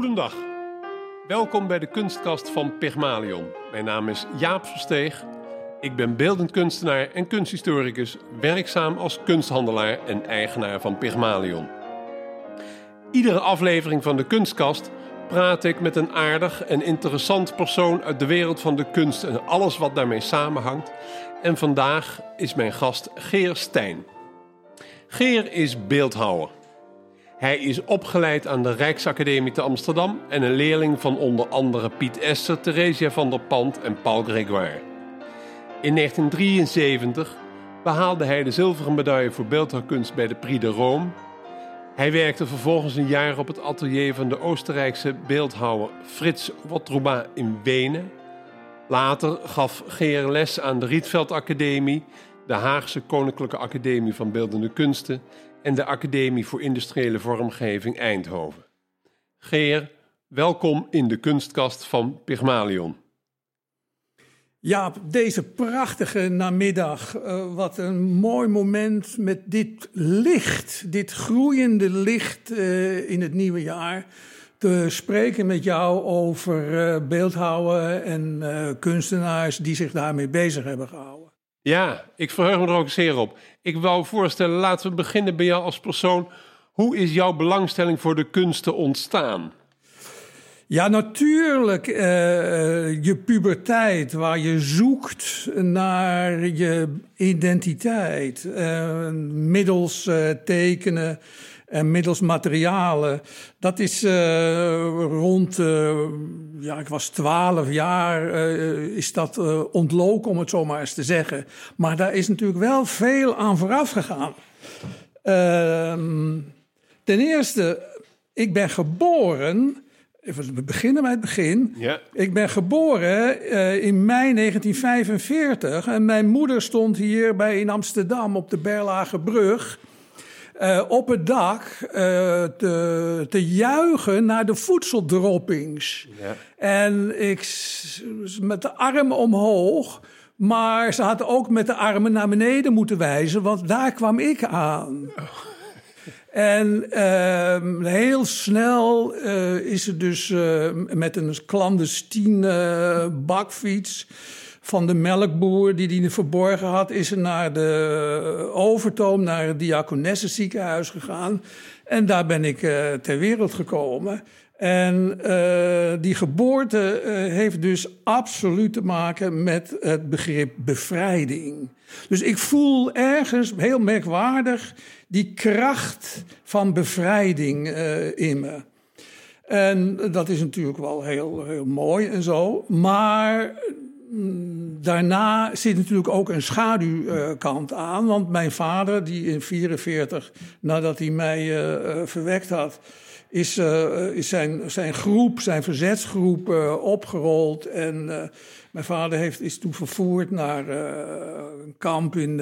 Goedendag. Welkom bij de kunstkast van Pygmalion. Mijn naam is Jaap Versteeg. Ik ben beeldend kunstenaar en kunsthistoricus, werkzaam als kunsthandelaar en eigenaar van Pygmalion. Iedere aflevering van de kunstkast praat ik met een aardig en interessant persoon uit de wereld van de kunst en alles wat daarmee samenhangt. En vandaag is mijn gast Geer Stijn. Geer is beeldhouwer. Hij is opgeleid aan de Rijksacademie te Amsterdam en een leerling van onder andere Piet Esser, Theresia van der Pand en Paul Grégoire. In 1973 behaalde hij de zilveren medaille voor beeldhouwkunst bij de Prix de Rome. Hij werkte vervolgens een jaar op het atelier van de Oostenrijkse beeldhouwer Frits Wottruba in Wenen. Later gaf Geer les aan de Rietveld Academie, de Haagse Koninklijke Academie van Beeldende Kunsten en de Academie voor Industriële Vormgeving Eindhoven. Geer, welkom in de kunstkast van Pygmalion. Ja, deze prachtige namiddag. Uh, wat een mooi moment met dit licht, dit groeiende licht uh, in het nieuwe jaar. Te spreken met jou over uh, beeldhouwen en kunstenaars die zich daarmee bezig hebben gehouden. Ja, ik verheug me er ook zeer op. Ik wou voorstellen, laten we beginnen bij jou als persoon. Hoe is jouw belangstelling voor de kunsten ontstaan? Ja, natuurlijk. Uh, je puberteit, waar je zoekt naar je identiteit. Uh, middels uh, tekenen en middels materialen. Dat is rond, ja, ik was twaalf jaar, is dat ontloken, om het zo maar eens te zeggen. Maar daar is natuurlijk wel veel aan vooraf gegaan. Ehm, ten eerste, ik ben geboren Even, we beginnen bij het begin. Ja. Ik ben geboren uh, in mei 1945 en mijn moeder stond hier bij in Amsterdam op de Berlagebrug. Uh, op het dak uh, te, te juichen naar de voedseldroppings. Ja. En ik met de armen omhoog, maar ze had ook met de armen naar beneden moeten wijzen, want daar kwam ik aan. Oh. En uh, heel snel uh, is het dus uh, met een clandestine bakfiets van de melkboer die die verborgen had, is ze naar de Overtoom, naar het Diakonessenziekenhuis gegaan. En daar ben ik ter wereld gekomen. En uh, die geboorte uh, heeft dus absoluut te maken met het begrip bevrijding. Dus ik voel ergens heel merkwaardig die kracht van bevrijding in me. En dat is natuurlijk wel heel, heel mooi en zo. Maar daarna zit natuurlijk ook een schaduwkant aan. Want mijn vader, die in 1944, nadat hij mij verwekt had is, is zijn, zijn groep, zijn verzetsgroep opgerold. En mijn vader heeft, is toen vervoerd naar een kamp in,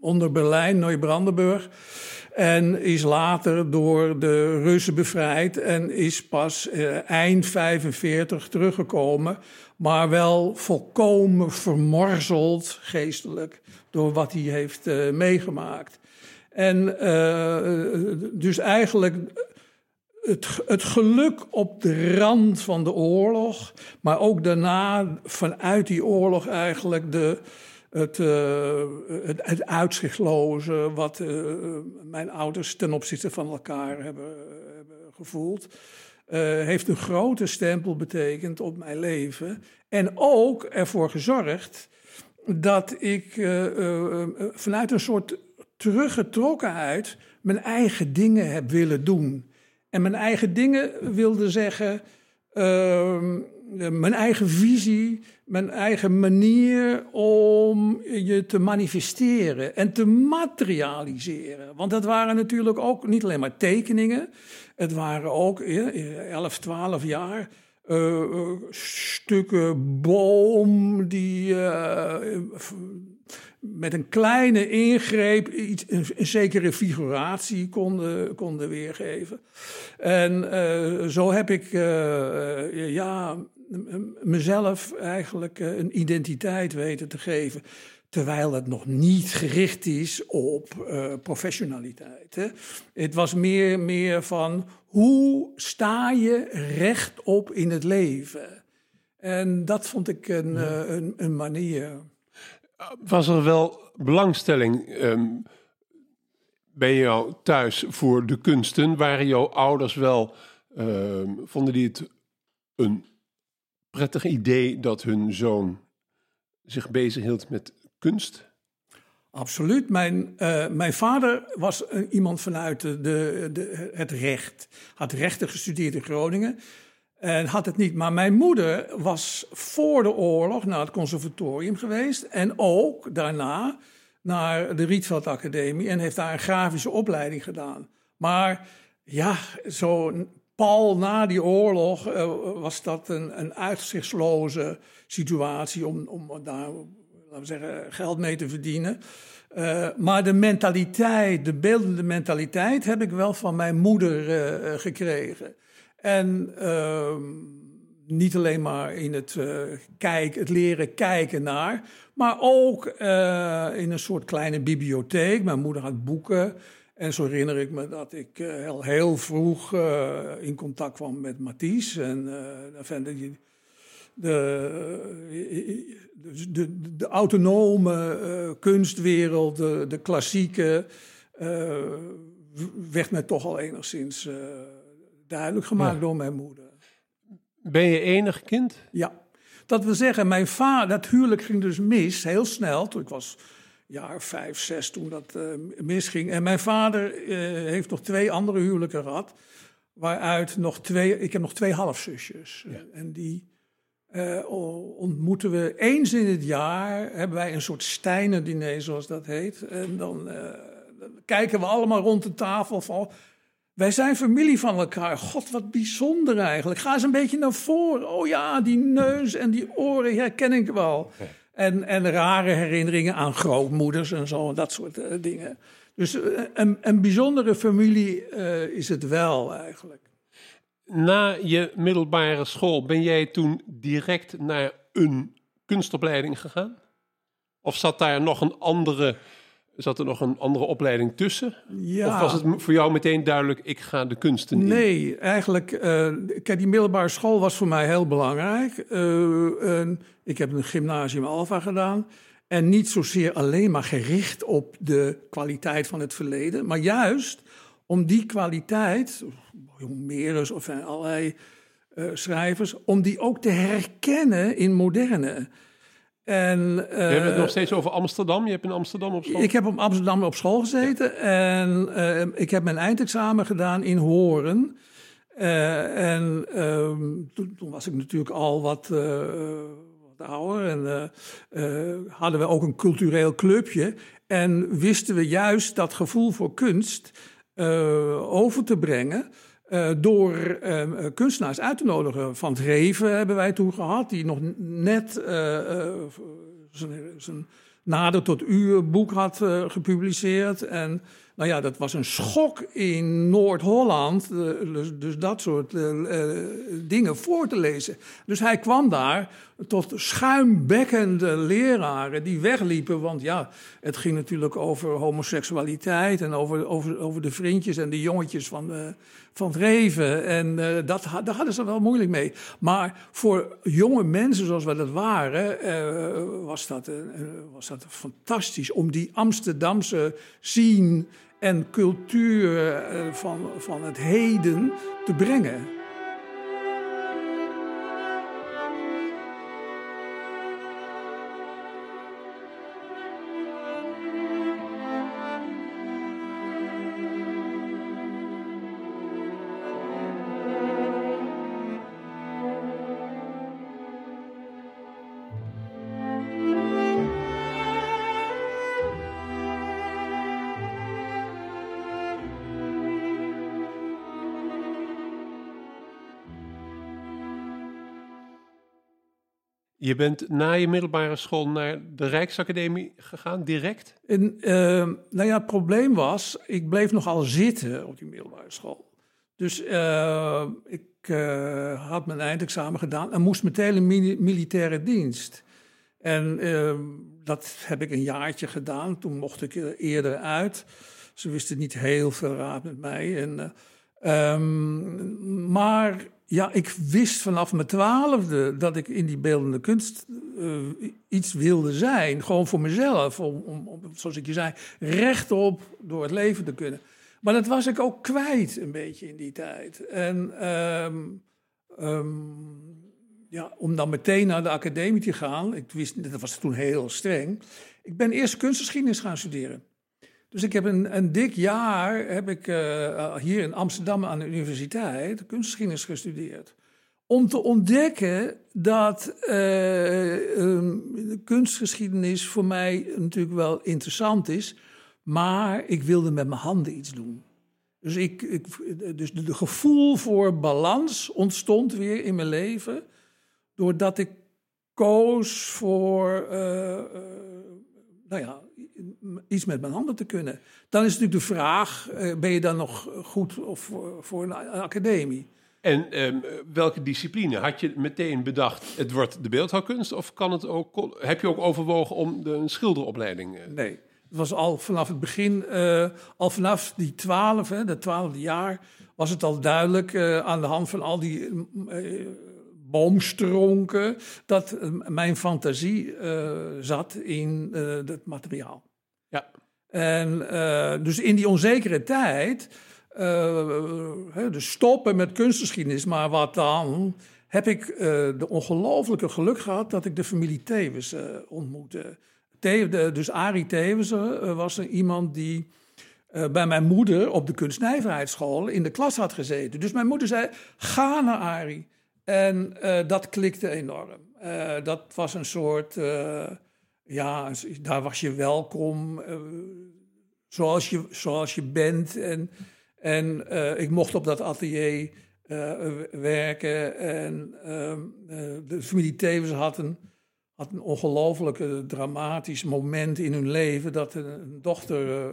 onder Berlijn, Neubrandenburg. En is later door de Russen bevrijd en is pas eind 45 teruggekomen. Maar wel volkomen vermorzeld geestelijk door wat hij heeft meegemaakt. En uh, dus eigenlijk het, het geluk op de rand van de oorlog, maar ook daarna vanuit die oorlog eigenlijk de, het, uh, het, uitzichtloze wat mijn ouders ten opzichte van elkaar hebben gevoeld. Uh, heeft een grote stempel betekend op mijn leven. En ook ervoor gezorgd dat ik vanuit een soort teruggetrokkenheid mijn eigen dingen heb willen doen. En mijn eigen dingen wilde zeggen, uh, mijn eigen visie, mijn eigen manier om je te manifesteren en te materialiseren. Want dat waren natuurlijk ook niet alleen maar tekeningen, het waren ook 11, 12 jaar. Uh, stukken boom die uh, met een kleine ingreep iets, een, zekere figuratie konden, konden weergeven. En zo heb ik ja, mezelf eigenlijk een identiteit weten te geven. Terwijl het nog niet gericht is op uh, professionaliteit. Hè. Het was meer, meer van hoe sta je rechtop in het leven? En dat vond ik een, uh, een, een, manier. Was er wel belangstelling um, bij jou thuis voor de kunsten? Waren jouw ouders wel, uh, vonden die het een prettig idee dat hun zoon zich bezighield met kunst? Absoluut. Mijn, uh, mijn vader was iemand vanuit de, de, het recht. Had rechten gestudeerd in Groningen. En had het niet. Maar mijn moeder was voor de oorlog naar het conservatorium geweest. En ook daarna naar de Rietveld Academie. En heeft daar een grafische opleiding gedaan. Maar ja, zo pal na die oorlog uh, was dat een, een uitzichtsloze situatie om, om daar laten we zeggen, geld mee te verdienen. Uh, maar de mentaliteit, de beeldende mentaliteit, heb ik wel van mijn moeder uh, gekregen. En uh, niet alleen maar in het, kijk, het leren kijken naar, maar ook in een soort kleine bibliotheek. Mijn moeder had boeken. En zo herinner ik me dat ik heel, heel vroeg in contact kwam met Matisse. En ik de, de, de, autonome uh, kunstwereld, de, de klassieke, uh, werd mij toch al enigszins uh, duidelijk gemaakt door mijn moeder. Ben je enig kind? Ja. Dat wil zeggen, mijn vader, dat huwelijk ging dus mis, heel snel. Toen ik was jaar vijf, zes toen dat misging. En mijn vader heeft nog twee andere huwelijken gehad. Waaruit nog twee, ik heb nog twee halfzusjes. Ja. En die uh, ontmoeten we eens in het jaar, hebben wij een soort Steiner-diner, zoals dat heet. En dan, uh, dan, kijken we allemaal rond de tafel van, wij zijn familie van elkaar. God, wat bijzonder eigenlijk. Ga eens een beetje naar voren. Oh ja, die neus en die oren herken ik wel. En, en rare herinneringen aan grootmoeders en zo, dat soort uh, dingen. Dus een, een bijzondere familie is het wel eigenlijk na je middelbare school ben jij toen direct naar een kunstopleiding gegaan? Of zat daar nog een andere, zat er nog een andere opleiding tussen? Ja. Of was het voor jou meteen duidelijk, ik ga de kunsten in? Nee, eigenlijk, uh, kijk, die middelbare school was voor mij heel belangrijk. Uh, ik heb een gymnasium Alpha gedaan. En niet zozeer alleen maar gericht op de kwaliteit van het verleden, maar juist om die kwaliteit, Homerus of allerlei uh, schrijvers, om die ook te herkennen in moderne. En, uh, je hebt het nog steeds over Amsterdam. Je hebt in Amsterdam op school. Ik heb op Amsterdam op school gezeten en uh, ik heb mijn eindexamen gedaan in Horen. Uh, en ehm, toen, toen, was ik natuurlijk al wat, wat ouder en hadden we ook een cultureel clubje. En wisten we juist dat gevoel voor kunst over te brengen. Uh, door uh, kunstenaars uit te nodigen. Van Reven hebben wij toen gehad, die nog net uh, zijn nader tot u boek had gepubliceerd. En nou ja, dat was een schok in Noord-Holland, dus, dus, dat soort dingen voor te lezen. Dus hij kwam daar tot schuimbekkende leraren die wegliepen. Want ja, het ging natuurlijk over homoseksualiteit en over, over, over de vriendjes en de jongetjes van, uh, van Reven. En uh, dat, daar hadden ze wel moeilijk mee. Maar voor jonge mensen zoals we dat waren, uh, was, dat, was dat fantastisch om die Amsterdamse zien en cultuur van, van het heden te brengen. Je bent na je middelbare school naar de Rijksacademie gegaan, direct? En, uh, nou ja, het probleem was, ik bleef nogal zitten op die middelbare school. Dus uh, ik uh, had mijn eindexamen gedaan en moest meteen in militaire dienst. En ehm, dat heb ik een jaartje gedaan. Toen mocht ik eerder uit. Ze wisten niet heel veel raad met mij. En, ehm, maar ja, ik wist vanaf mijn twaalfde dat ik in die beeldende kunst iets wilde zijn. Gewoon voor mezelf. Om, om, zoals ik je zei, rechtop door het leven te kunnen. Maar dat was ik ook kwijt een beetje in die tijd. En ehm, ehm, ja, om dan meteen naar de academie te gaan, ik wist, dat was toen heel streng. Ik ben eerst kunstgeschiedenis gaan studeren. Dus ik heb een, een dik jaar heb ik, uh, hier in Amsterdam aan de universiteit kunstgeschiedenis gestudeerd. Om te ontdekken dat uh, kunstgeschiedenis voor mij natuurlijk wel interessant is maar ik wilde met mijn handen iets doen. Dus, ik, ik dus de, gevoel voor balans ontstond weer in mijn leven. Doordat ik koos voor uh, nou ja, iets met mijn handen te kunnen. Dan is natuurlijk de vraag: uh, ben je dan nog goed of, voor een academie? En um, welke discipline? Had je meteen bedacht, het wordt de beeldhouwkunst? Of kan het ook, heb je ook overwogen om de, een schilderopleiding... Nee, het was al vanaf het begin, uh, al vanaf die twaalf, dat twaalfde jaar, was het al duidelijk uh, aan de hand van al die boomstronken dat mijn fantasie zat in het materiaal. Ja. En dus in die onzekere tijd, dus stoppen met kunstgeschiedenis, maar wat dan? Heb ik de ongelofelijke geluk gehad dat ik de familie Tevens ontmoette dus Arie Tevens uh, was er iemand die uh, bij mijn moeder op de kunstnijverheidsschool in de klas had gezeten. Dus mijn moeder zei, ga naar Arie. En uh, dat klikte enorm. dat was een soort, ja, daar was je welkom, zoals, je, zoals je bent. En, en ik mocht op dat atelier werken. En ehm, de familie Tevens had een had een ongelooflijk dramatisch moment in hun leven dat een, dochter uh,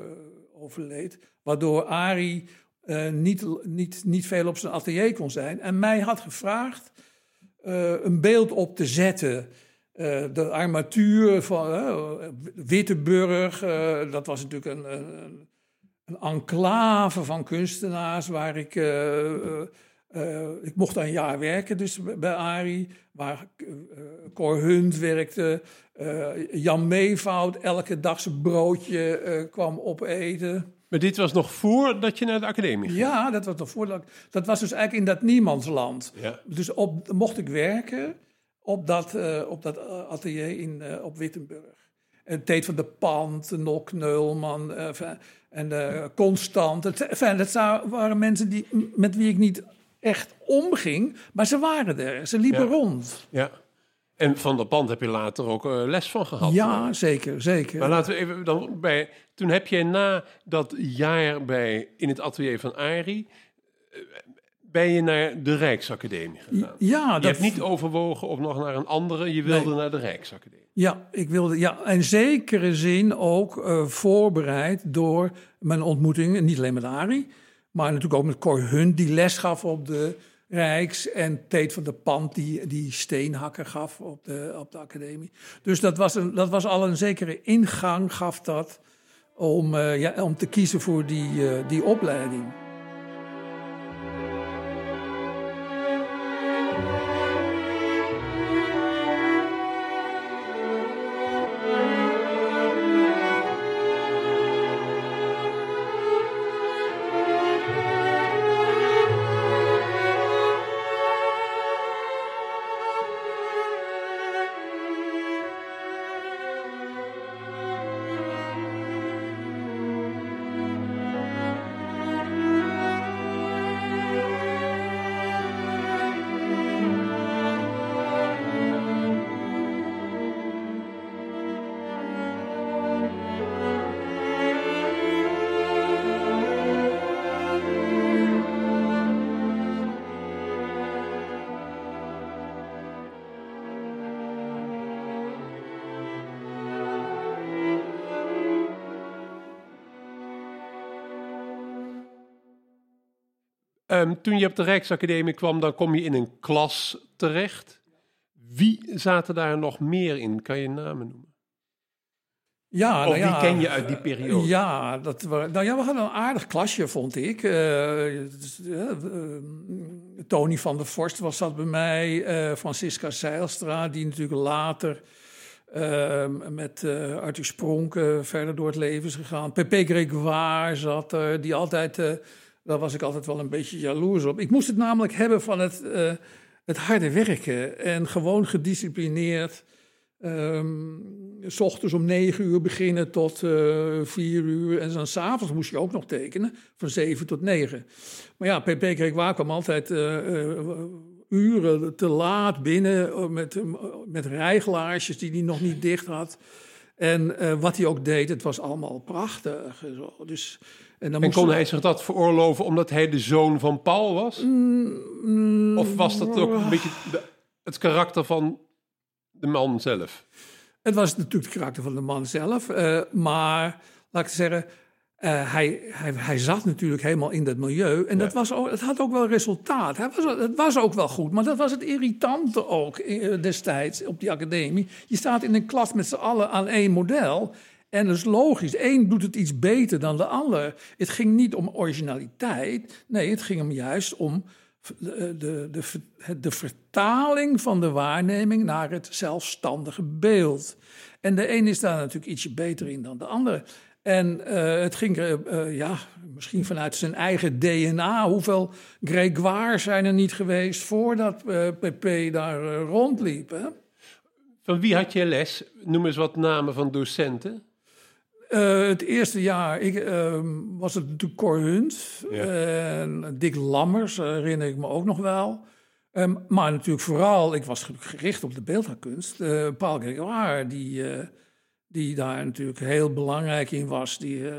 overleed. Waardoor Ari uh, niet, niet, niet veel op zijn atelier kon zijn. En mij had gevraagd uh, een beeld op te zetten. de armatuur van Witteburg, dat was natuurlijk een, een, een, enclave van kunstenaars waar ik ik mocht een jaar werken dus bij Ari, waar Cor Hunt werkte. Jan Meevoud elke dag zijn broodje kwam opeten. Maar dit was nog voordat je naar de academie ging? Ja, dat was nog voordat. Dat was dus eigenlijk in dat niemandsland. Ja. Dus op, mocht ik werken op dat, op dat atelier in, op Wittenburg. En Teet van de Pand, Nok Neulman en Constant. Het, dat waren mensen die, met wie ik niet echt omging. Maar ze waren er, ze liepen rond. Ja. En van dat pand heb je later ook uh, les van gehad. Ja, zeker, zeker. Maar laten we even dan bij. Toen heb je na dat jaar bij in het atelier van Ari. Uh, ben je naar de Rijksacademie gegaan? Ja, je hebt niet overwogen of nog naar een andere. Je wilde naar de Rijksacademie. Ja, ik wilde. Ja, in zekere zin ook uh, voorbereid door mijn ontmoetingen, niet alleen met Ari, maar natuurlijk ook met Cor Hunt, die les gaf op de Rijks. En Teet van de Pand, die, die steenhakker gaf op de, op de academie. Dus dat was, een, dat was al een zekere ingang, gaf dat, om, uh, ja, om te kiezen voor die, uh, die opleiding. Um, toen je op de Rijksacademie kwam, dan kom je in een klas terecht. Wie zaten daar nog meer in? Kan je namen noemen? Ja, Of nou wie ja, ken je uit die periode? Ja, dat, wa- nou ja, we hadden een aardig klasje, vond ik. Eh, is, eh, Tony van der Vorst was dat bij mij. eh, Francisca Zeilstra, die natuurlijk later eh, met Arthur Spronk verder door het leven is gegaan. Pepe Gregoire zat er, die altijd... daar was ik altijd wel een beetje jaloers op. Ik moest het namelijk hebben van het, eh, het harde werken. En gewoon gedisciplineerd... Ehm, s ochtends om negen uur beginnen tot eh vier uur. En dan s'avonds moest je ook nog tekenen, van zeven tot negen. Maar ja, PP Gregoire kwam altijd eh, uren te laat binnen met, met rijglaarsjes die hij nog niet dicht had. En wat hij ook deed, het was allemaal prachtig. Dus, en dan En kon hij zich dat veroorloven omdat hij de zoon van Paul was? Mm, Of was dat ook een beetje het karakter van de man zelf? Het was natuurlijk het karakter van de man zelf. eh, maar laat ik zeggen, eh, hij, hij, hij zat natuurlijk helemaal in dat milieu. En dat was ook, het had ook wel resultaat. Hij was, het was ook wel goed. Maar dat was het irritante ook eh, destijds op die academie. Je staat in een klas met z'n allen aan één model. En dat is logisch. Een doet het iets beter dan de ander. Het ging niet om originaliteit. Nee, het ging hem juist om de, de, de, de vertaling van de waarneming naar het zelfstandige beeld. En de een is daar natuurlijk ietsje beter in dan de ander. En eh, het ging, eh, eh, ja, misschien vanuit zijn eigen DNA. Hoeveel Gregoire zijn er niet geweest voordat eh PP daar eh, rondliep? Hè? Van wie had je les? Noem eens wat namen van docenten. Eh, het eerste jaar ik, ehm, was het natuurlijk Cor Hunt. Ja. En Dick Lammers eh, herinner ik me ook nog wel. Ehm, maar natuurlijk vooral, ik was gericht op de beeldhouwkunst. eh Paul Gregoire, die, die daar natuurlijk heel belangrijk in was. Die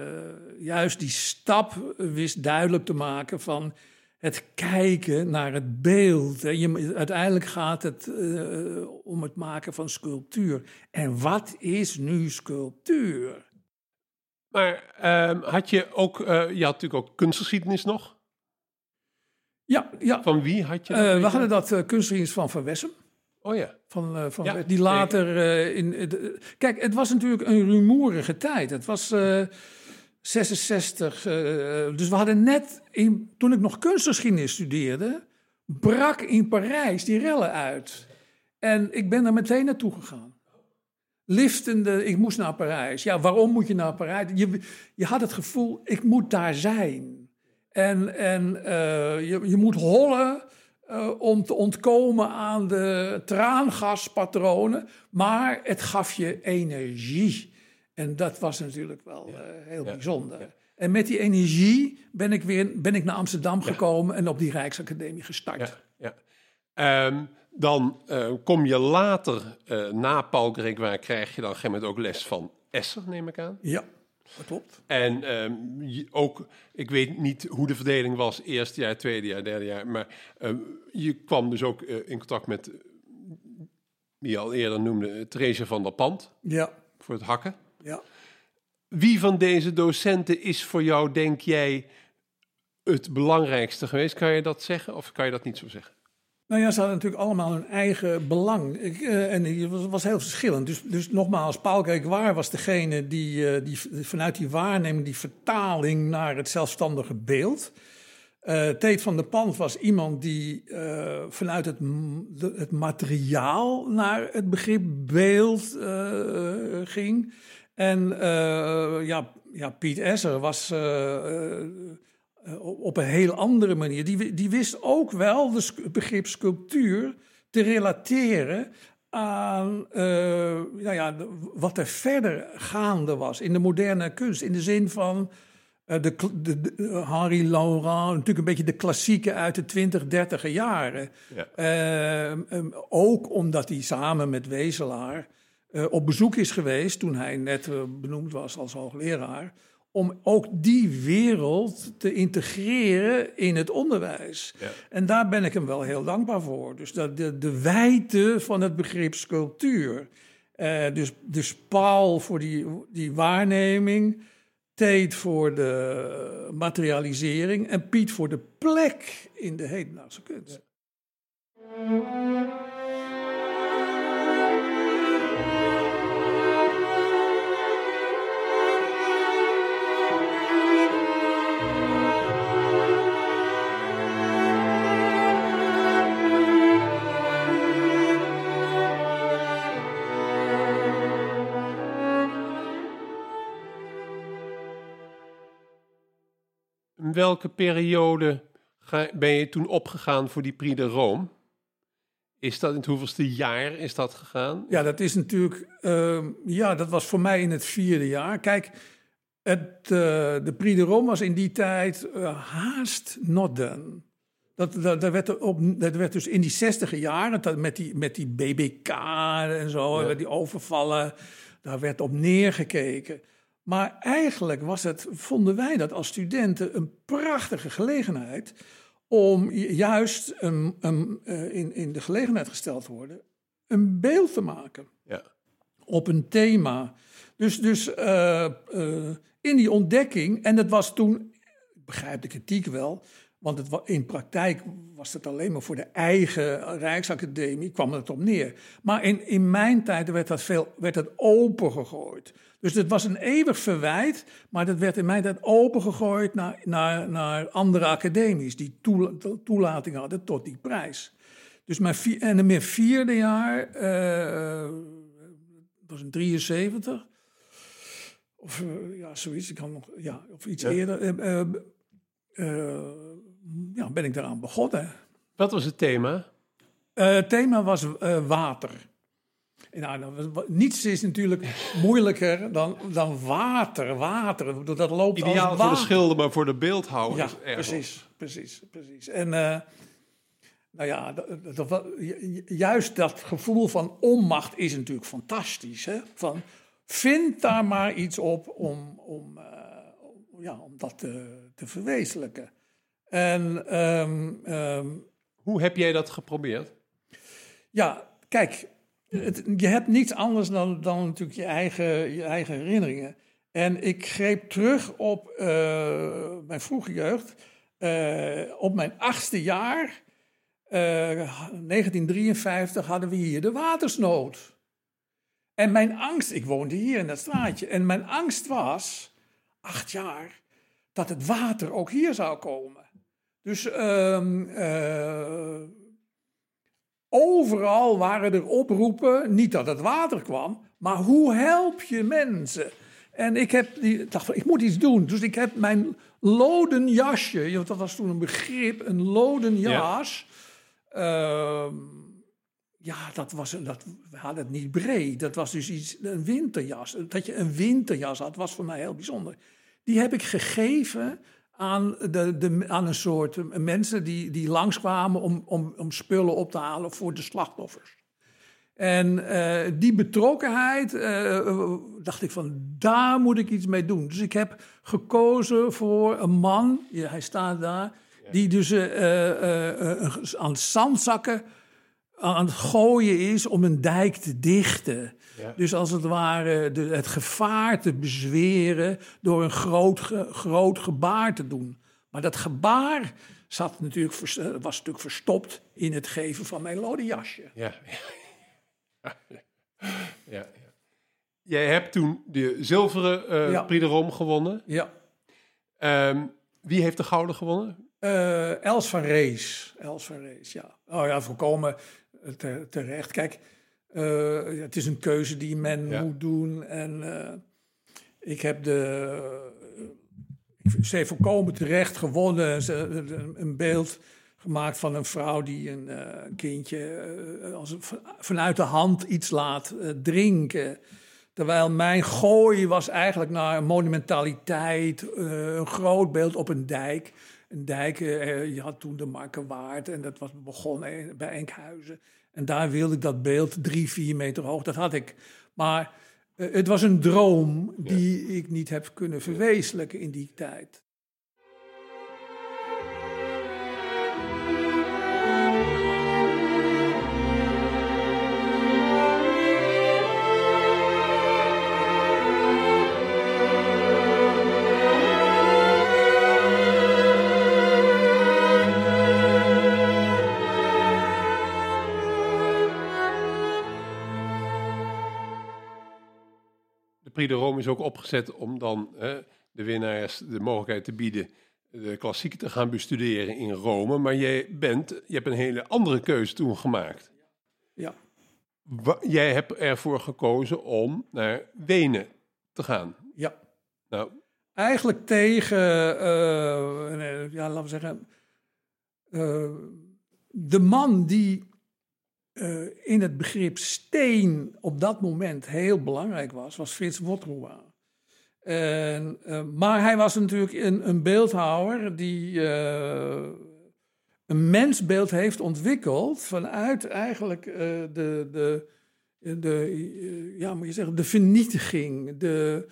juist die stap wist duidelijk te maken van het kijken naar het beeld. En je, uiteindelijk gaat het om het maken van sculptuur. En wat is nu sculptuur? Maar ehm, had je ook, eh, je had natuurlijk ook kunstgeschiedenis nog. Ja, ja. Van wie had je Eh, we hadden dat uh, kunstgeschiedenis van Van Wessem. Oh ja. Van, eh, van, Ja, die later eh, in. eh, de- kijk, het was natuurlijk een rumoerige tijd. Het was eh 66. eh, dus we hadden net. In, toen ik nog kunstgeschiedenis studeerde. brak in Parijs die rellen uit. En ik ben er meteen naartoe gegaan. Liftende, ik moest naar Parijs. Ja, waarom moet je naar Parijs? Je, je had het gevoel, ik moet daar zijn. En, en eh, je, je moet hollen eh, om te ontkomen aan de traangaspatronen. Maar het gaf je energie. En dat was natuurlijk wel eh, heel bijzonder. En met die energie ben ik weer ben ik naar Amsterdam gekomen en op die Rijksacademie gestart. Ja, ja. Dan eh, kom je later, eh, na Paul Gregoire, krijg je dan op een gegeven moment ook les van Esser, neem ik aan. Ja, dat klopt. En ehm, je- ook, ik weet niet hoe de verdeling was, eerste jaar, tweede jaar, derde jaar, maar ehm, je kwam dus ook eh, in contact met, wie je al eerder noemde, Theresia van der Pand, Ja, voor het hakken. ja. Wie van deze docenten is voor jou, denk jij, het belangrijkste geweest? Kan je dat zeggen of kan je dat niet zo zeggen? Nou ja, ze hadden natuurlijk allemaal hun eigen belang. Ik, eh, en het was, heel verschillend. Dus, dus nogmaals, Paul Gregoire was degene die, eh, die vanuit die waarneming, die vertaling naar het zelfstandige beeld. Eh Teet van der Pand was iemand die vanuit het, het materiaal naar het begrip beeld ging. En ja, ja, Piet Esser was op op een heel andere manier. Die, die wist ook wel de het begrip sculptuur te relateren aan eh, nou ja, wat er verder gaande was in de moderne kunst. In de zin van eh, de, de, de- Henri Laurent, natuurlijk een beetje de klassieken uit de 20, 30 jaren. Ja. Eh, ehm, ook omdat hij samen met Wezelaar eh, op bezoek is geweest toen hij net eh, benoemd was als hoogleraar. Om ook die wereld te integreren in het onderwijs. Ja. En daar ben ik hem wel heel dankbaar voor. Dus dat de, de wijte van het begrip sculptuur. Eh, dus, dus Paul voor die, die waarneming. Tate voor de materialisering. En Piet voor de plek in de hedendaagse kunst. Welke periode ga, ben je toen opgegaan voor die Prix de Rome? Is dat in het hoeveelste jaar is dat gegaan? Ja, dat is natuurlijk. Uh, ja, dat was voor mij in het vierde jaar. Kijk, het, uh, de Prix de Rome was in die tijd uh, haast not done. Dat, dat, dat, werd op, dat werd dus in die zestiger jaren, dat, met, die, met die BBK en zo, ja. die overvallen, daar werd op neergekeken. Maar eigenlijk was het, vonden wij dat als studenten een prachtige gelegenheid om juist een, een, uh, in, in de gelegenheid gesteld te worden een beeld te maken ja. op een thema. Dus, dus uh, uh, in die ontdekking, en dat was toen, ik begrijp de kritiek wel, want het, in praktijk was het alleen maar voor de eigen Rijksacademie, kwam het op neer. Maar in, in mijn tijd werd dat, veel, werd dat opengegooid. Dus het was een eeuwig verwijt, maar dat werd in mijn tijd opengegooid naar, naar, naar andere academies die toelating hadden tot die prijs. Dus mijn vier, en in mijn vierde jaar, uh, was in 73, of uh, ja, zoiets, ik kan nog, ja, of iets ja. eerder, uh, ja, ben ik daaraan begonnen. Wat was het thema? het thema was water. Nou, niets is natuurlijk moeilijker dan, dan water. Water, dat loopt Ideaal als voor de schilder, maar voor de beeldhouwer ja, precies, precies, precies. En uh, nou ja, dat, dat, juist dat gevoel van onmacht is natuurlijk fantastisch. Hè? Van, vind daar maar iets op om, om, uh, om ja, om dat te, te verwezenlijken. En, um, um, Hoe heb jij dat geprobeerd? Ja, kijk, het, je hebt niets anders dan, dan natuurlijk je eigen, je eigen herinneringen. En ik greep terug op uh, mijn vroege jeugd. Uh, op mijn achtste jaar, uh, 1953, hadden we hier de watersnood. En mijn angst, ik woonde hier in dat straatje, en mijn angst was, acht jaar, dat het water ook hier zou komen. Dus uh, overal waren er oproepen, niet dat het water kwam, maar hoe help je mensen? En ik heb die, dacht van, ik moet iets doen. Dus ik heb mijn loden jasje, dat was toen een begrip, een loden jas. Ja, uh, ja dat was, dat, we hadden het niet breed. Dat was dus iets, een winterjas. Dat je een winterjas had, was voor mij heel bijzonder. Die heb ik gegeven aan, de, de, aan een soort mensen die, die langskwamen om, om, om spullen op te halen voor de slachtoffers. En uh, die betrokkenheid, uh, dacht ik van, daar moet ik iets mee doen. Dus ik heb gekozen voor een man, ja, hij staat daar, die dus uh, aan zandzakken aan het gooien is om een dijk te dichten. Ja. Dus als het ware de, het gevaar te bezweren door een groot, groot gebaar te doen. Maar dat gebaar zat natuurlijk, was natuurlijk verstopt in het geven van mijn lode jasje. Ja. ja. ja. Jij hebt toen de zilveren uh, ja. Prix de Rome gewonnen. Ja. Um, wie heeft de gouden gewonnen? Uh, Els van Rees. Els van Rees, ja. Oh ja, volkomen terecht. Kijk, uh, het is een keuze die men ja. moet doen. En uh, ik heb de. Ze heeft volkomen terecht gewonnen. Ze, een beeld gemaakt van een vrouw die een uh, kindje als, vanuit de hand iets laat drinken. Terwijl mijn gooi was eigenlijk naar een monumentaliteit, een groot beeld op een dijk. Een dijk, je had toen de Markenwaard en dat was begonnen bij Enkhuizen. En daar wilde ik dat beeld drie, vier meter hoog, dat had ik. Maar uh, het was een droom die ja. ik niet heb kunnen verwezenlijken in die tijd. Prix de Rome is ook opgezet om dan hè, de winnaars de mogelijkheid te bieden de klassieken te gaan bestuderen in Rome. Maar jij bent, je hebt een hele andere keuze toen gemaakt. Ja. jij hebt ervoor gekozen om naar Wenen te gaan. Ja. Nou, eigenlijk tegen, uh, ja, laten we zeggen, uh, de man die uh, in het begrip steen op dat moment heel belangrijk was, was Frits Wotruwa. En, maar hij was natuurlijk een, een beeldhouwer die een mensbeeld heeft ontwikkeld vanuit eigenlijk de, de, de, ja, moet je zeggen, de vernietiging, de,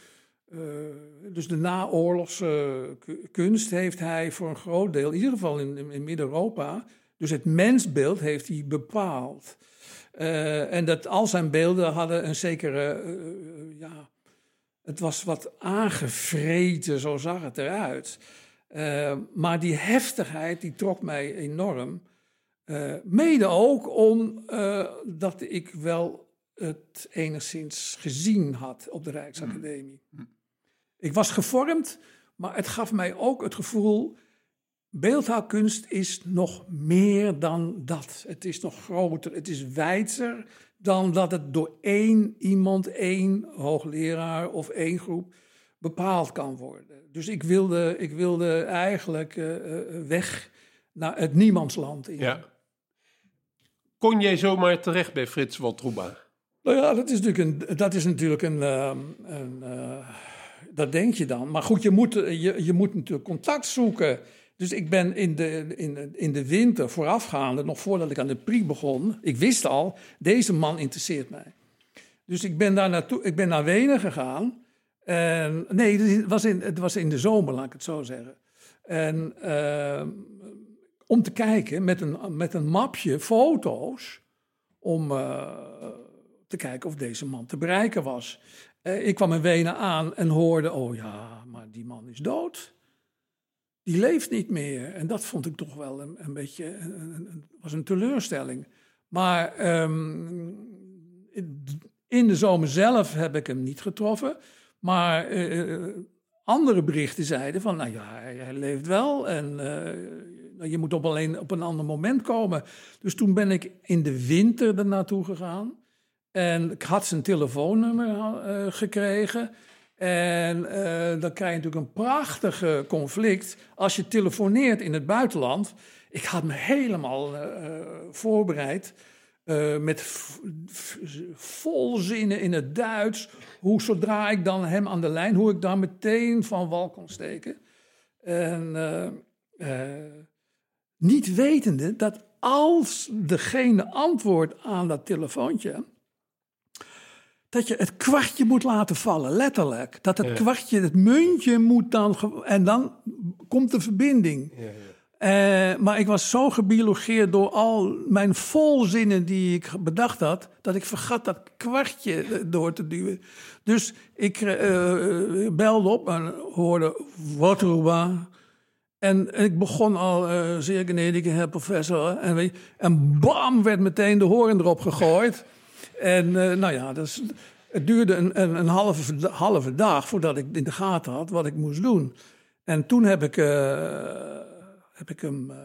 dus de naoorlogse kunst heeft hij voor een groot deel, in ieder geval in, in Midden-Europa, dus het mensbeeld heeft hij bepaald. Uh, en dat al zijn beelden hadden een zekere, uh, ja, het was wat aangevreten, zo zag het eruit. maar die heftigheid, die trok mij enorm. mede ook omdat ik wel het enigszins gezien had op de Rijksacademie. Mm. Ik was gevormd, maar het gaf mij ook het gevoel. Beeldhouwkunst is nog meer dan dat. Het is nog groter, het is wijdser dan dat het door één iemand, één hoogleraar of één groep bepaald kan worden. Dus ik wilde, ik wilde eigenlijk uh, weg naar het niemandsland. In. Ja. Kon jij zomaar terecht bij Frits Waltruba? Nou ja, dat is natuurlijk een, dat is natuurlijk een, ehm, een, een dat denk je dan. Maar goed, je moet, je, je moet natuurlijk contact zoeken. Dus ik ben in de, in, in de winter voorafgaande, nog voordat ik aan de PRI begon, ik wist al, deze man interesseert mij. Dus ik ben daar naartoe, ik ben naar Wenen gegaan. En, nee, het was, in, het was in de zomer, laat ik het zo zeggen. En uh, om te kijken met een, met een mapje foto's, om uh, te kijken of deze man te bereiken was. Eh, ik kwam in Wenen aan en hoorde, oh ja, maar die man is dood. Die leeft niet meer. En dat vond ik toch wel een, een beetje, een, was een teleurstelling. Maar ehm, in de zomer zelf heb ik hem niet getroffen. Maar eh, andere berichten zeiden van, nou ja, hij, leeft wel en uh, je moet op alleen op een ander moment komen. Dus toen ben ik in de winter er naartoe gegaan. En ik had zijn telefoonnummer gekregen. En uh, dan krijg je natuurlijk een prachtige conflict als je telefoneert in het buitenland. Ik had me helemaal uh, voorbereid. met volzinnen in het Duits. Hoe zodra ik dan hem aan de lijn, hoe ik dan meteen van wal kon steken. En niet wetende dat als degene antwoordt aan dat telefoontje dat je het kwartje moet laten vallen, letterlijk. Dat het kwartje, het muntje moet dan. En dan komt de verbinding. Ja, ja. Uh, maar ik was zo gebiologeerd door al mijn volzinnen die ik bedacht had, dat ik vergat dat kwartje door te duwen. Dus ik uh, belde op en hoorde Waterwa. En ik begon al, uh, zeer genedige heer professor. En, en bam, werd meteen de hoorn erop gegooid. En uh, nou ja, dus, het duurde een, een, een, halve, halve dag voordat ik in de gaten had wat ik moest doen. En toen heb ik, uh, heb ik hem uh,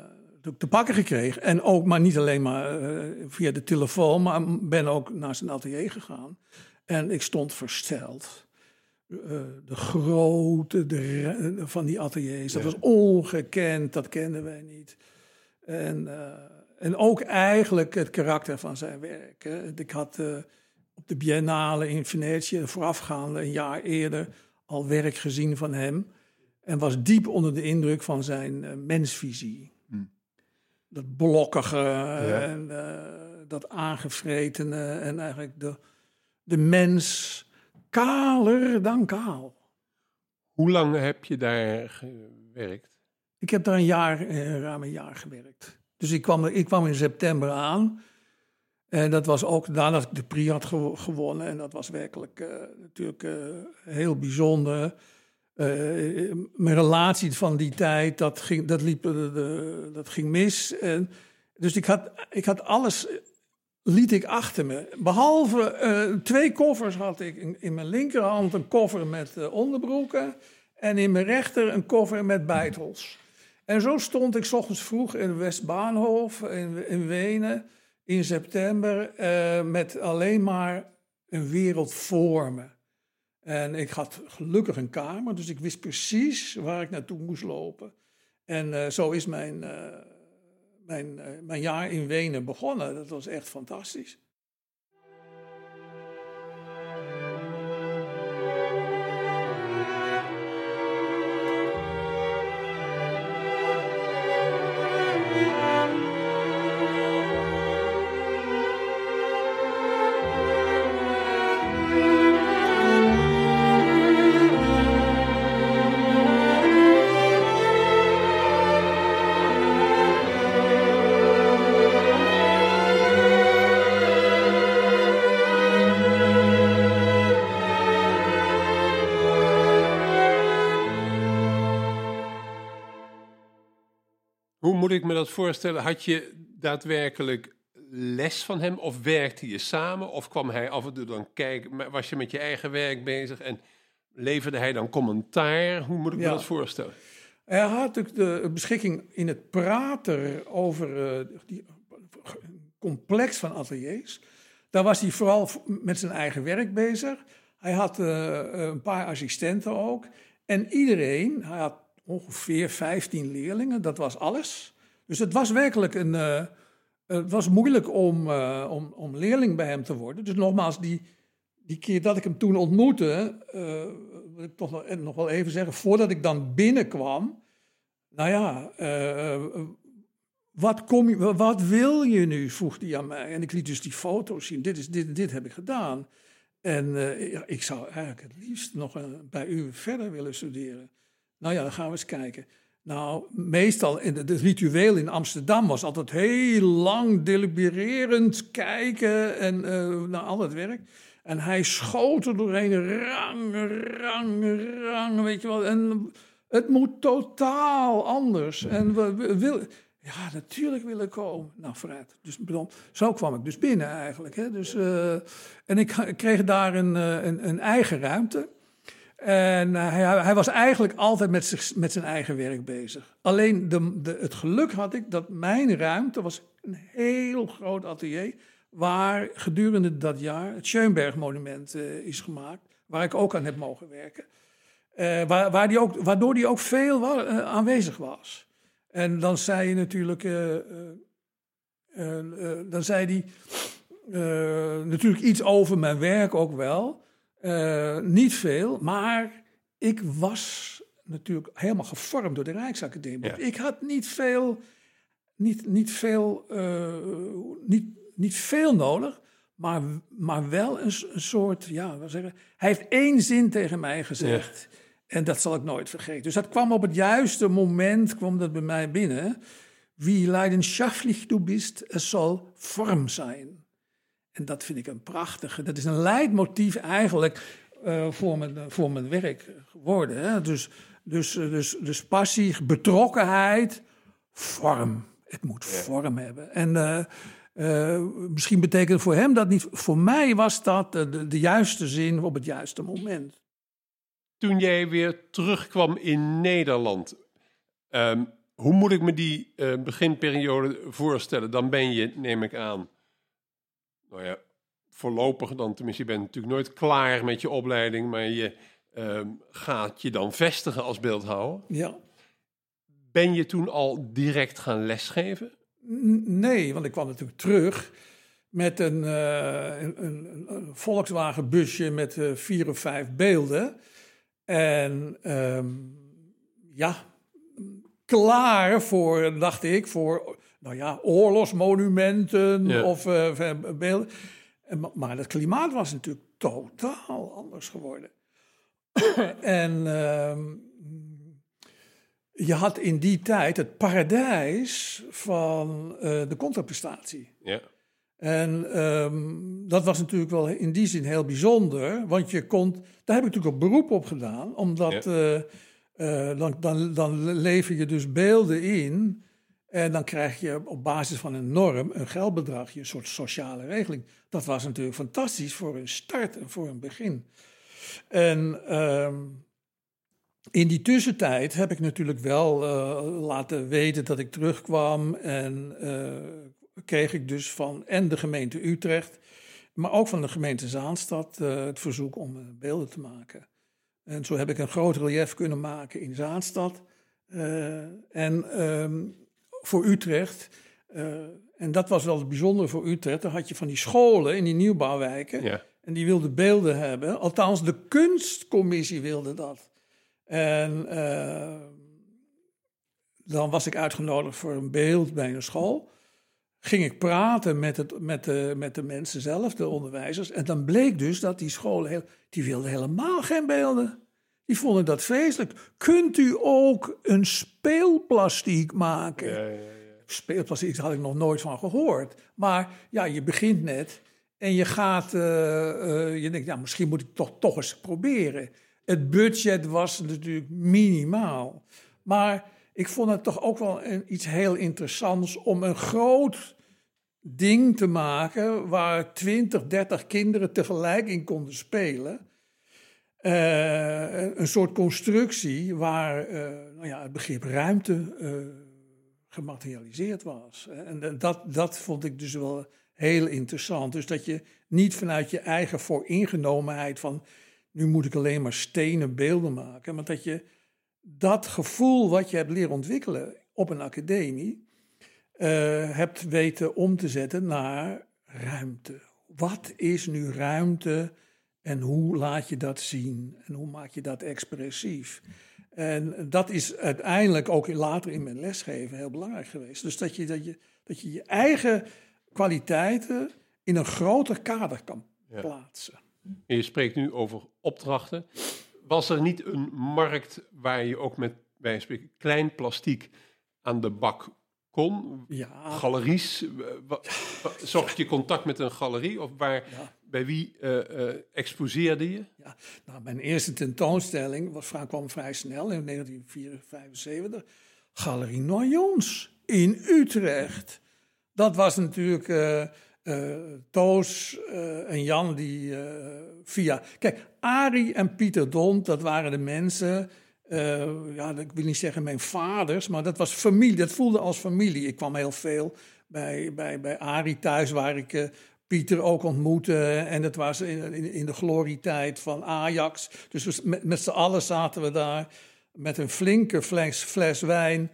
te pakken gekregen. En ook, maar niet alleen maar via de telefoon, maar ben ook naar zijn atelier gegaan. En ik stond versteld. de grootte de, van die ateliers, dat was ongekend, dat kenden wij niet. En en ook eigenlijk het karakter van zijn werk. Hè. Ik had uh, op de Biennale in Venetië, voorafgaande een jaar eerder, al werk gezien van hem. En was diep onder de indruk van zijn uh, mensvisie. Hm. Dat blokkige en uh, dat aangevretene en eigenlijk de, de mens kaler dan kaal. Hoe lang heb je daar gewerkt? Ik heb daar een jaar, ruim een jaar gewerkt. Dus ik kwam, ik kwam in september aan. En dat was ook nadat ik de Prix had gewonnen. En dat was werkelijk uh, natuurlijk uh, heel bijzonder. Uh, mijn relatie van die tijd, dat ging, dat liep, de, dat ging mis. En, dus ik had, ik had alles, liet ik achter me. Behalve twee koffers had ik in, in, mijn linkerhand een koffer met onderbroeken. En in mijn rechter een koffer met bijtels. En zo stond ik ochtends vroeg in Westbaanhof in, in Wenen in september uh, met alleen maar een wereld voor me. En ik had gelukkig een kamer, dus ik wist precies waar ik naartoe moest lopen. En zo is mijn, mijn, mijn jaar in Wenen begonnen. Dat was echt fantastisch. Moet ik me dat voorstellen? Had je daadwerkelijk les van hem of werkte je samen? Of kwam hij af en toe dan kijken? Was je met je eigen werk bezig en leverde hij dan commentaar? Hoe moet ik me dat voorstellen? Hij had natuurlijk de beschikking in het praten over uh, die complex van ateliers. Daar was hij vooral met zijn eigen werk bezig. Hij had uh, een paar assistenten ook. En iedereen, hij had ongeveer 15 leerlingen, dat was alles. Dus het was werkelijk een. Uh, het was moeilijk om, uh, om, om leerling bij hem te worden. Dus nogmaals, die, die keer dat ik hem toen ontmoette, uh, ik toch nog, nog, wel even zeggen, voordat ik dan binnenkwam. Nou ja, wat, kom je, wat wil je nu? vroeg hij aan mij. En ik liet dus die foto's zien. Dit, is, dit, dit heb ik gedaan. En ik zou eigenlijk het liefst nog bij u verder willen studeren. Nou ja, dan gaan we eens kijken. Nou, meestal, in het ritueel in Amsterdam was altijd heel lang delibererend kijken en uh, naar al het werk. En hij schoot er doorheen, rang, rang, rang, weet je wel. En het moet totaal anders. En we, willen, ja, natuurlijk willen komen. Nou, vooruit. Dus zo kwam ik dus binnen eigenlijk. Hè. Dus, uh, en ik kreeg daar een, eh, een, een eigen ruimte. En eh, hij, hij, was eigenlijk altijd met, met zijn eigen werk bezig. Alleen de, de, het geluk had ik dat mijn ruimte was een heel groot atelier. Waar gedurende dat jaar het Schoenberg-monument uh, is gemaakt. Waar ik ook aan heb mogen werken. Uh, waar, waar die ook, waardoor hij ook veel aanwezig was. En dan zei je natuurlijk. dan zei hij natuurlijk iets over mijn werk ook wel. Uh, niet veel, maar ik was natuurlijk helemaal gevormd door de Rijksacademie. Ja. Ik had niet veel, niet, niet veel, uh, niet, niet veel nodig, maar, maar wel een, een soort, ja, wat zeggen. Hij heeft één zin tegen mij gezegd. Ja. En dat zal ik nooit vergeten. Dus dat kwam op het juiste moment, kwam dat bij mij binnen. Wie leidenschaftlich du bist, es zal vorm zijn. En dat vind ik een prachtige. Dat is een leidmotief eigenlijk uh, voor, mijn, voor mijn werk geworden. Hè? Dus, dus, eh, dus, dus passie, betrokkenheid, vorm. Het moet vorm hebben. En uh, uh, misschien betekent voor hem dat niet. Voor mij was dat de, de juiste zin op het juiste moment. Toen jij weer terugkwam in Nederland, um, hoe moet ik me die beginperiode voorstellen? Dan ben je, neem ik aan, nou ja, voorlopig dan, tenminste, je bent natuurlijk nooit klaar met je opleiding, maar je uh, gaat je dan vestigen als beeldhouwer. Ja. Ben je toen al direct gaan lesgeven? Nee, want ik kwam natuurlijk terug met een, uh, een, een, een Volkswagen busje met uh, vier of vijf beelden. En um, ja, klaar voor, dacht ik, voor nou ja, oorlogsmonumenten of uh, beelden. Maar het klimaat was natuurlijk totaal anders geworden. en uh, je had in die tijd het paradijs van uh, de contraprestatie. Ja. En um, dat was natuurlijk wel in die zin heel bijzonder, want je kon, daar heb ik natuurlijk ook beroep op gedaan, omdat ja. uh, dan, dan, dan lever je dus beelden in en dan krijg je op basis van een norm, een geldbedragje, een soort sociale regeling. Dat was natuurlijk fantastisch voor een start en voor een begin. En uh, in die tussentijd heb ik natuurlijk wel uh, laten weten dat ik terugkwam. En uh, kreeg ik dus van en de gemeente Utrecht Maar ook van de gemeente Zaanstad uh, het verzoek om beelden te maken. En zo heb ik een groot relief kunnen maken in Zaanstad. En um, voor Utrecht. en dat was wel het bijzondere voor Utrecht. Dan had je van die scholen in die nieuwbouwwijken. Ja. En die wilden beelden hebben. Althans, de kunstcommissie wilde dat. En dan was ik uitgenodigd voor een beeld bij een school ging ik praten met, het, met, de, met de mensen zelf, de onderwijzers. En dan bleek dus dat die scholen, heel, die wilden helemaal geen beelden. Die vonden dat vreselijk. Kunt u ook een speelplastiek maken? Ja, ja, ja. Speelplastiek had ik nog nooit van gehoord. Maar ja, je begint net en je gaat, uh, uh, je denkt, ja, misschien moet ik toch, toch eens proberen. Het budget was natuurlijk minimaal. Maar ik vond het toch ook wel een, iets heel interessants om een groot ding te maken waar 20, 30 kinderen tegelijk in konden spelen. Uh, een soort constructie waar uh, nou ja, het begrip ruimte uh, gematerialiseerd was. En dat, dat vond ik dus wel heel interessant. Dus dat je niet vanuit je eigen vooringenomenheid van nu moet ik alleen maar stenen beelden maken, maar dat je dat gevoel wat je hebt leren ontwikkelen op een academie, hebt weten om te zetten naar ruimte. Wat is nu ruimte en hoe laat je dat zien en hoe maak je dat expressief? En dat is uiteindelijk ook later in mijn lesgeven heel belangrijk geweest. Dus dat je dat je, dat je, je eigen kwaliteiten in een groter kader kan ja. plaatsen. En je spreekt nu over opdrachten was er niet een markt waar je ook met bij spreken klein plastiek aan de bak kon? Ja. Galeries? Zocht je contact met een galerie of waar, bij wie uh, exposeerde je? Ja, nou, mijn eerste tentoonstelling was, kwam vrij snel in 1974. Galerie Noyons in Utrecht. Dat was natuurlijk. Uh, Toos en Jan die via. Kijk, Arie en Pieter Dont, dat waren de mensen. ja, ik wil niet zeggen mijn vaders, maar dat was familie. Dat voelde als familie. Ik kwam heel veel bij, bij, bij Arie thuis, waar ik Pieter ook ontmoette. En dat was in, in, in de glorietijd van Ajax. Dus met, met z'n allen zaten we daar met een flinke fles, fles wijn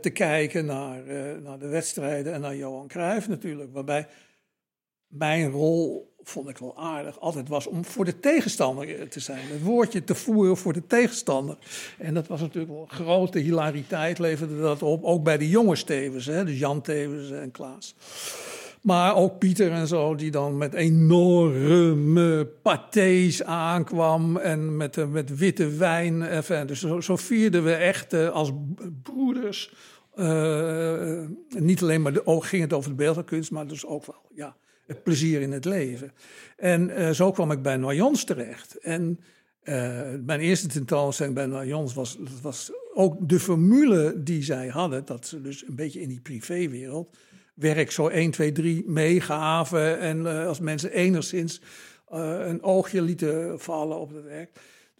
te kijken naar, naar de wedstrijden en naar Johan Cruijff natuurlijk. Waarbij mijn rol, vond ik wel aardig, altijd was om voor de tegenstander te zijn. Het woordje te voeren voor de tegenstander. En dat was natuurlijk wel grote hilariteit, leverde dat op. Ook bij de jongens tevens, hè, dus Jan Tevens en Klaas. Maar ook Pieter en zo, die dan met enorme patés aankwam en met, eh, met witte wijn. Enfin, dus zo, zo vierden we echt uh, als broeders. Uh, niet alleen maar de, oh, ging het over de beeldkunst, maar dus ook wel ja, het plezier in het leven. En zo kwam ik bij Noyons terecht. En mijn eerste tentoonstelling bij Noyons was, was ook de formule die zij hadden. Dat ze dus een beetje in die privéwereld werk zo 1, 2, 3 meegaven. En uh, als mensen enigszins een oogje lieten vallen op het werk.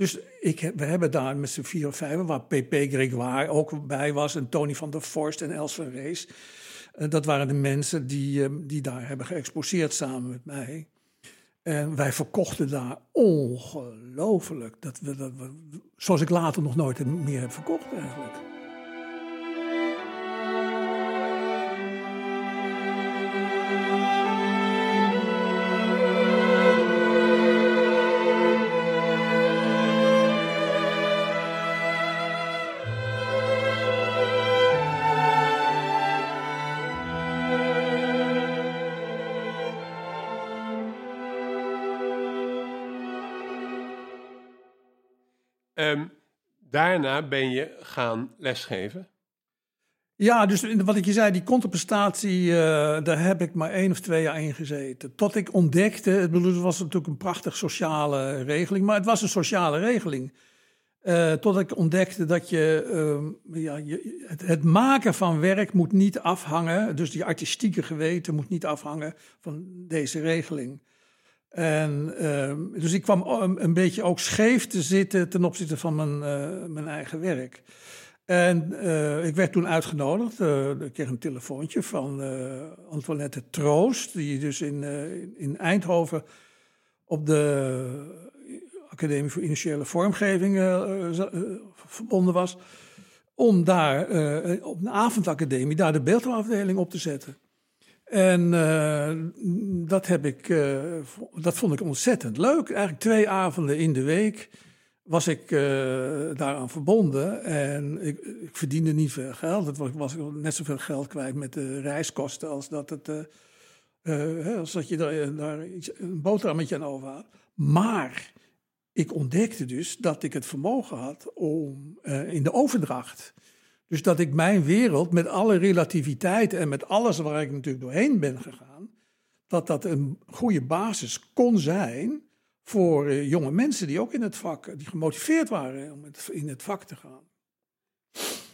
Dus ik, we hebben daar met z'n vier of vijf, waar PP Grégoire ook bij was, en Tony van der Forst en Els van Rees. Eh, dat waren de mensen die, ehm, die daar hebben geëxposeerd samen met mij. En wij verkochten daar ongelooflijk. Dat we, dat zoals ik later nog nooit meer heb verkocht eigenlijk. Daarna ben je gaan lesgeven. Ja, dus wat ik je zei, die contemplatie, uh, daar heb ik maar één of twee jaar in gezeten. Tot ik ontdekte, het was natuurlijk een prachtig sociale regeling, maar het was een sociale regeling. Uh, tot ik ontdekte dat je, uh, ja, het, het, maken van werk moet niet afhangen, dus die artistieke geweten moet niet afhangen van deze regeling. En, uh, dus ik kwam een, een, beetje ook scheef te zitten ten opzichte van mijn, uh, mijn eigen werk. En uh, ik werd toen uitgenodigd. Uh, ik kreeg een telefoontje van Antoinette Troost, die dus in, in Eindhoven op de Academie voor Initiële Vormgeving verbonden was. Om daar op een avondacademie daar de beeldhouwafdeling op te zetten. En dat, heb ik, dat vond ik ontzettend leuk. Eigenlijk twee avonden in de week was ik uh, daaraan verbonden en ik, ik, verdiende niet veel geld. Het was, was net zoveel geld kwijt met de reiskosten als dat, het, als dat je daar, een boterhammetje aan over had. Maar ik ontdekte dus dat ik het vermogen had om in de overdracht. Dus dat ik mijn wereld met alle relativiteit en met alles waar ik natuurlijk doorheen ben gegaan, dat dat een goede basis kon zijn voor uh, jonge mensen die ook in het vak, die gemotiveerd waren om het, in het vak te gaan.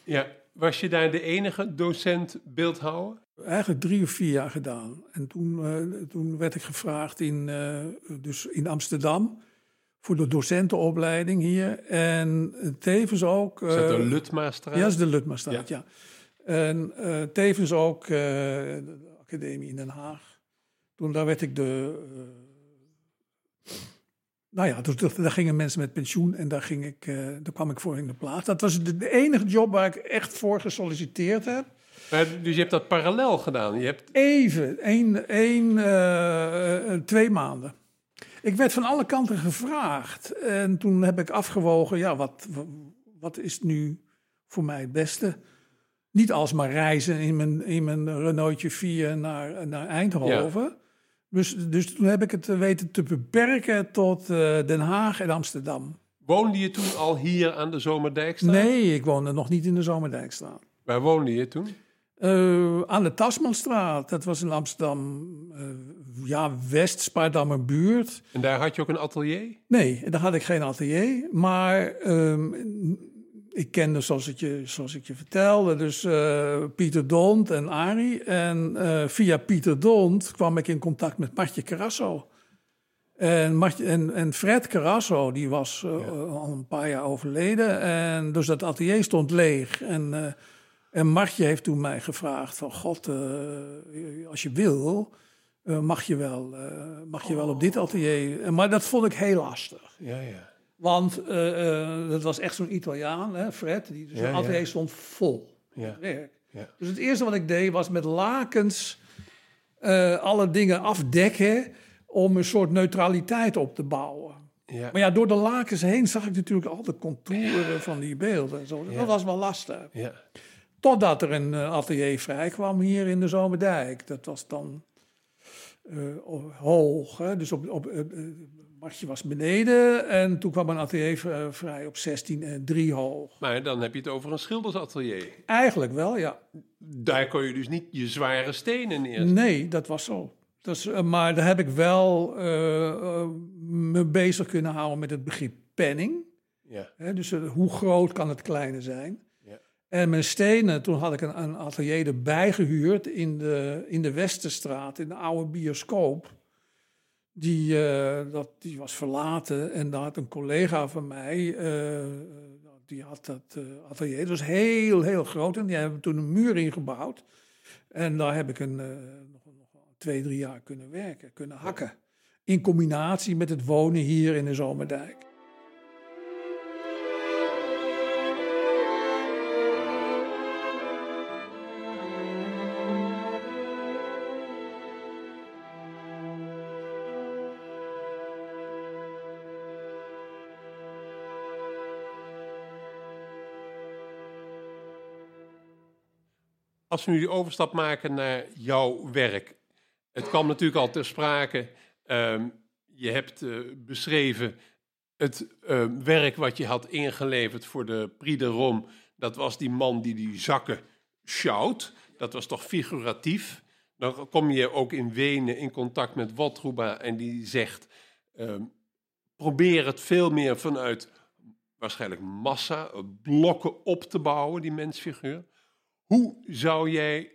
Ja, was je daar de enige docent beeldhouwer? Eigenlijk drie of vier jaar gedaan. En toen, uh, toen werd ik gevraagd in, uh, dus in Amsterdam voor de docentenopleiding hier. En tevens ook... Is dat de Lutmaastraat? Ja, is de Lutmaastraat, ja. ja. En tevens ook de academie in Den Haag. Toen daar werd ik de nou ja, dus daar gingen mensen met pensioen en daar, ging ik, daar kwam ik voor in de plaats. Dat was de, enige job waar ik echt voor gesolliciteerd heb. dus je hebt dat parallel gedaan? Je hebt... Even, één, één, twee maanden. Ik werd van alle kanten gevraagd. En toen heb ik afgewogen, ja, wat, wat is nu voor mij het beste? Niet alsmaar reizen in mijn, in mijn Renaultje 4 naar, naar Eindhoven. Ja. Dus, dus toen heb ik het eh, weten te beperken tot uh, Den Haag en Amsterdam. Woonde je toen al hier aan de Zomerdijkstraat? Nee, ik woonde nog niet in de Zomerdijkstraat. Waar woonde je toen? Uh, aan de Tasmanstraat. Dat was in Amsterdam, uh, ja, West, Spaardammer buurt. En daar had je ook een atelier? Nee, daar had ik geen atelier. Maar um, ik kende, zoals ik je, zoals ik je vertelde, dus uh, Pieter Dont en Ari. En uh, via Pieter Dont kwam ik in contact met Martje Carasso. En, Martje, en, en Fred Carasso, die was uh, ja. al een paar jaar overleden. En dus dat atelier stond leeg. En, en Martje heeft toen mij gevraagd van... God, als je wil, mag, je wel, mag je wel op dit atelier. Maar dat vond ik heel lastig. Ja, ja. Want uh, dat was echt zo'n Italiaan, hè, Fred, die dus ja, atelier ja. stond vol ja. werk. Ja. Dus het eerste wat ik deed was met lakens alle dingen afdekken om een soort neutraliteit op te bouwen. Ja. Maar ja, door de lakens heen zag ik natuurlijk al de contouren van die beelden en zo. Dus dat was wel lastig. Ja. Totdat er een atelier vrij kwam hier in de Zomerdijk. Dat was dan hoog, hè? dus op, op Martje was beneden en toen kwam een atelier vrij op 16 en 3 hoog. Maar dan heb je het over een schildersatelier. Eigenlijk wel, ja. Daar kon je dus niet je zware stenen neer. Nee, dat was zo. Dus, maar daar heb ik wel uh, me bezig kunnen houden met het begrip penning. Ja. He, dus hoe groot kan het kleine zijn? En mijn stenen, toen had ik een, een atelier erbij gehuurd in de, in de Westerstraat, in de oude bioscoop. Die, uh, dat, die was verlaten en daar had een collega van mij, uh, die had dat uh, atelier. Dat was heel, heel groot en die hebben toen een muur ingebouwd. En daar heb ik een, nog, nog twee, drie jaar kunnen werken, kunnen hakken. In combinatie met het wonen hier in de Zomerdijk. Als we nu die overstap maken naar jouw werk. Het kwam natuurlijk al ter sprake. Um, je hebt uh, beschreven het uh, werk wat je had ingeleverd voor de Prix de. Dat was die man die die zakken sjouwt. Dat was toch figuratief. Dan kom je ook in Wenen in contact met Wotruba en die zegt... Um, probeer het veel meer vanuit waarschijnlijk massa, blokken op te bouwen, die mensfiguur. Hoe zou jij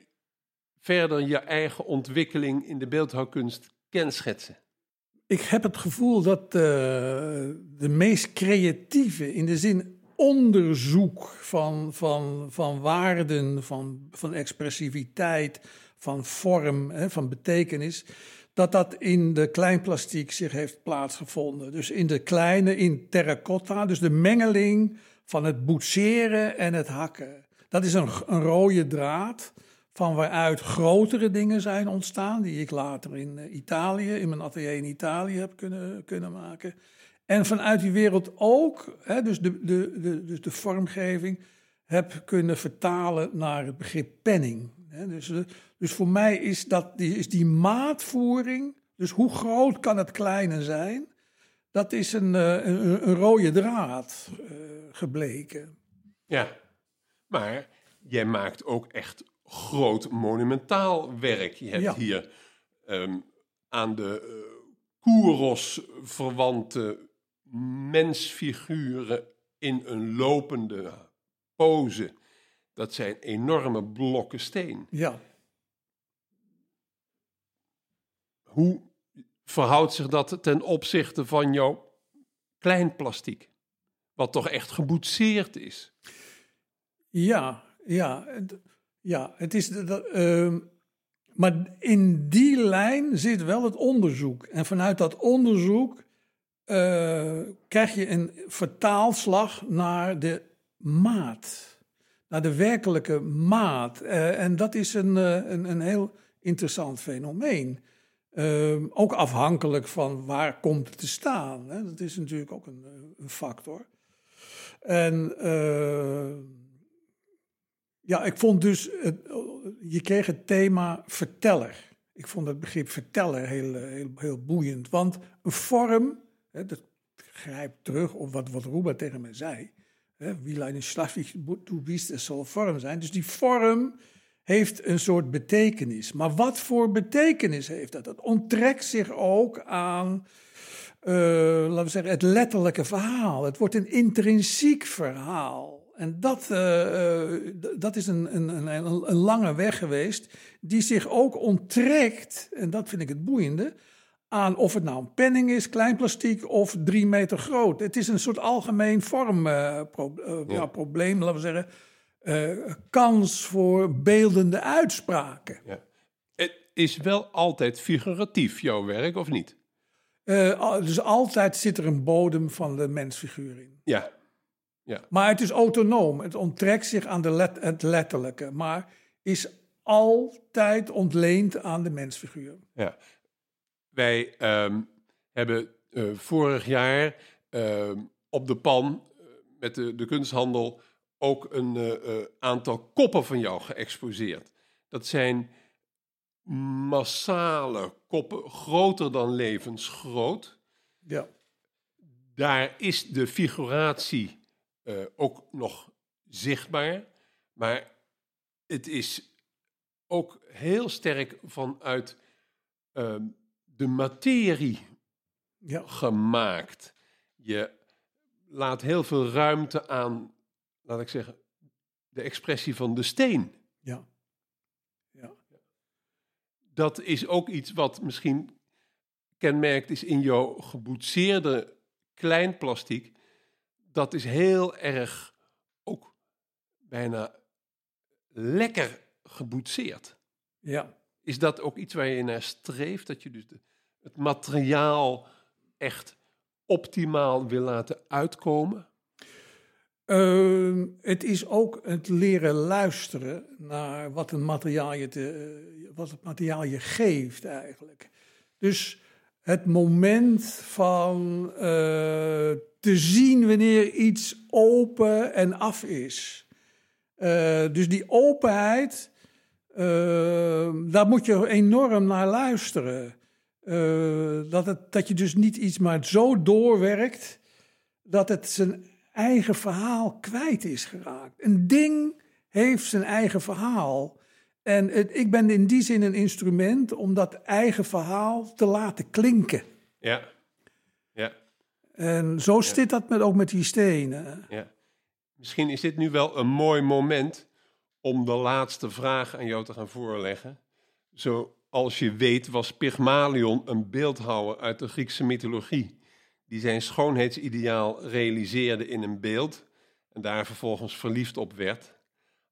verder je eigen ontwikkeling in de beeldhouwkunst kenschetsen? Ik heb het gevoel dat uh, de meest creatieve, in de zin onderzoek van, van, van waarden, van, van expressiviteit, van vorm, hè, van betekenis, dat dat in de kleinplastiek zich heeft plaatsgevonden. Dus in de kleine, in terracotta, dus de mengeling van het boetseren en het hakken. Dat is een, een rode draad van waaruit grotere dingen zijn ontstaan, die ik later in eh, Italië, in mijn atelier in Italië heb kunnen, kunnen maken. En vanuit die wereld ook, hè, dus, de, de, de, dus de vormgeving, heb kunnen vertalen naar het begrip penning. Hè. Dus, de, dus voor mij is, dat, die, is die maatvoering, dus hoe groot kan het kleine zijn, dat is een, eh, een, een rode draad gebleken. Ja, maar jij maakt ook echt groot monumentaal werk. Je hebt hier um, aan de uh, Kouros verwante mensfiguren in een lopende pose. Dat zijn enorme blokken steen. Ja. Hoe verhoudt zich dat ten opzichte van jouw kleinplastiek? Wat toch echt geboetseerd is? Ja, ja. Ja, het is. Dat, uh, maar in die lijn zit wel het onderzoek. En vanuit dat onderzoek uh, krijg je een vertaalslag naar de maat. Naar de werkelijke maat. Uh, en dat is een, uh, een, een, heel interessant fenomeen. Ehm, ook afhankelijk van waar komt het te staan. Hè? Dat is natuurlijk ook een, een factor. En ja, ik vond dus, je kreeg het thema verteller. Ik vond het begrip verteller heel, heel, heel boeiend. Want een vorm, hè, dat grijpt terug op wat, wat Ruba tegen mij zei. Wie eine Schlaffig du bist, zal vorm zijn. Dus die vorm heeft een soort betekenis. Maar wat voor betekenis heeft dat? Dat onttrekt zich ook aan, uh, laten we zeggen, het letterlijke verhaal. Het wordt een intrinsiek verhaal. En dat, uh, dat is een, een, een, een, lange weg geweest, die zich ook onttrekt, en dat vind ik het boeiende, aan of het nou een penning is, klein plastiek of drie meter groot. Het is een soort algemeen vormprobleem, uh, ja. probleem, laten we zeggen, kans voor beeldende uitspraken. Ja. Het is wel altijd figuratief, jouw werk, of niet? dus altijd zit er een bodem van de mensfiguur in. Ja, ja. Maar het is autonoom. Het onttrekt zich aan de let het letterlijke. Maar is altijd ontleend aan de mensfiguur. Ja. Wij um, hebben uh, vorig jaar uh, op de pan uh, met de, de, kunsthandel ook een aantal koppen van jou geëxposeerd. Dat zijn massale koppen, groter dan levensgroot. Ja. Daar is de figuratie uh, ook nog zichtbaar. Maar het is ook heel sterk vanuit uh, de materie ja. gemaakt. Je laat heel veel ruimte aan, laat ik zeggen, de expressie van de steen. Ja. ja. Dat is ook iets wat misschien kenmerkt is in jouw geboetseerde kleinplastiek dat is heel erg ook bijna lekker geboetseerd. Ja. Is dat ook iets waar je naar streeft? Dat je dus de, het materiaal echt optimaal wil laten uitkomen? Uh, het is ook het leren luisteren naar wat, een materiaal je te, wat het materiaal je geeft eigenlijk. Dus het moment van uh, te zien wanneer iets open en af is. Uh, dus die openheid, uh, daar moet je enorm naar luisteren. dat, het, dat je dus niet iets maar zo doorwerkt dat het zijn eigen verhaal kwijt is geraakt. Een ding heeft zijn eigen verhaal. En het, ik ben in die zin een instrument om dat eigen verhaal te laten klinken. Ja, ja. En zo zit dat met, ook met die stenen. Ja. Misschien is dit nu wel een mooi moment om de laatste vraag aan jou te gaan voorleggen. Zoals je weet was Pygmalion een beeldhouwer uit de Griekse mythologie, die zijn schoonheidsideaal realiseerde in een beeld en daar vervolgens verliefd op werd.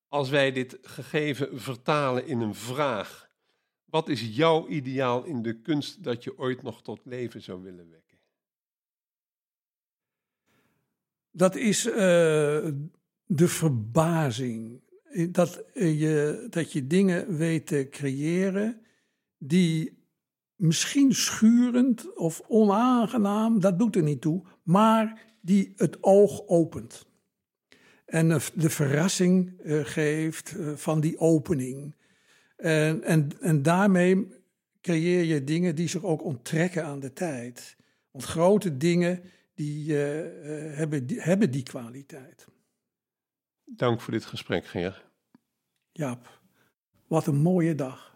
Als wij dit gegeven vertalen in een vraag, wat is jouw ideaal in de kunst dat je ooit nog tot leven zou willen wekken? Dat is uh, de verbazing. Dat je, dat je dingen weet te creëren die misschien schurend of onaangenaam, dat doet er niet toe, maar die het oog opent. En de verrassing uh, geeft uh, van die opening. En, en, en daarmee creëer je dingen die zich ook onttrekken aan de tijd. Want grote dingen die, uh, hebben, die, hebben die kwaliteit. Dank voor dit gesprek, Geer. Jaap, wat een mooie dag.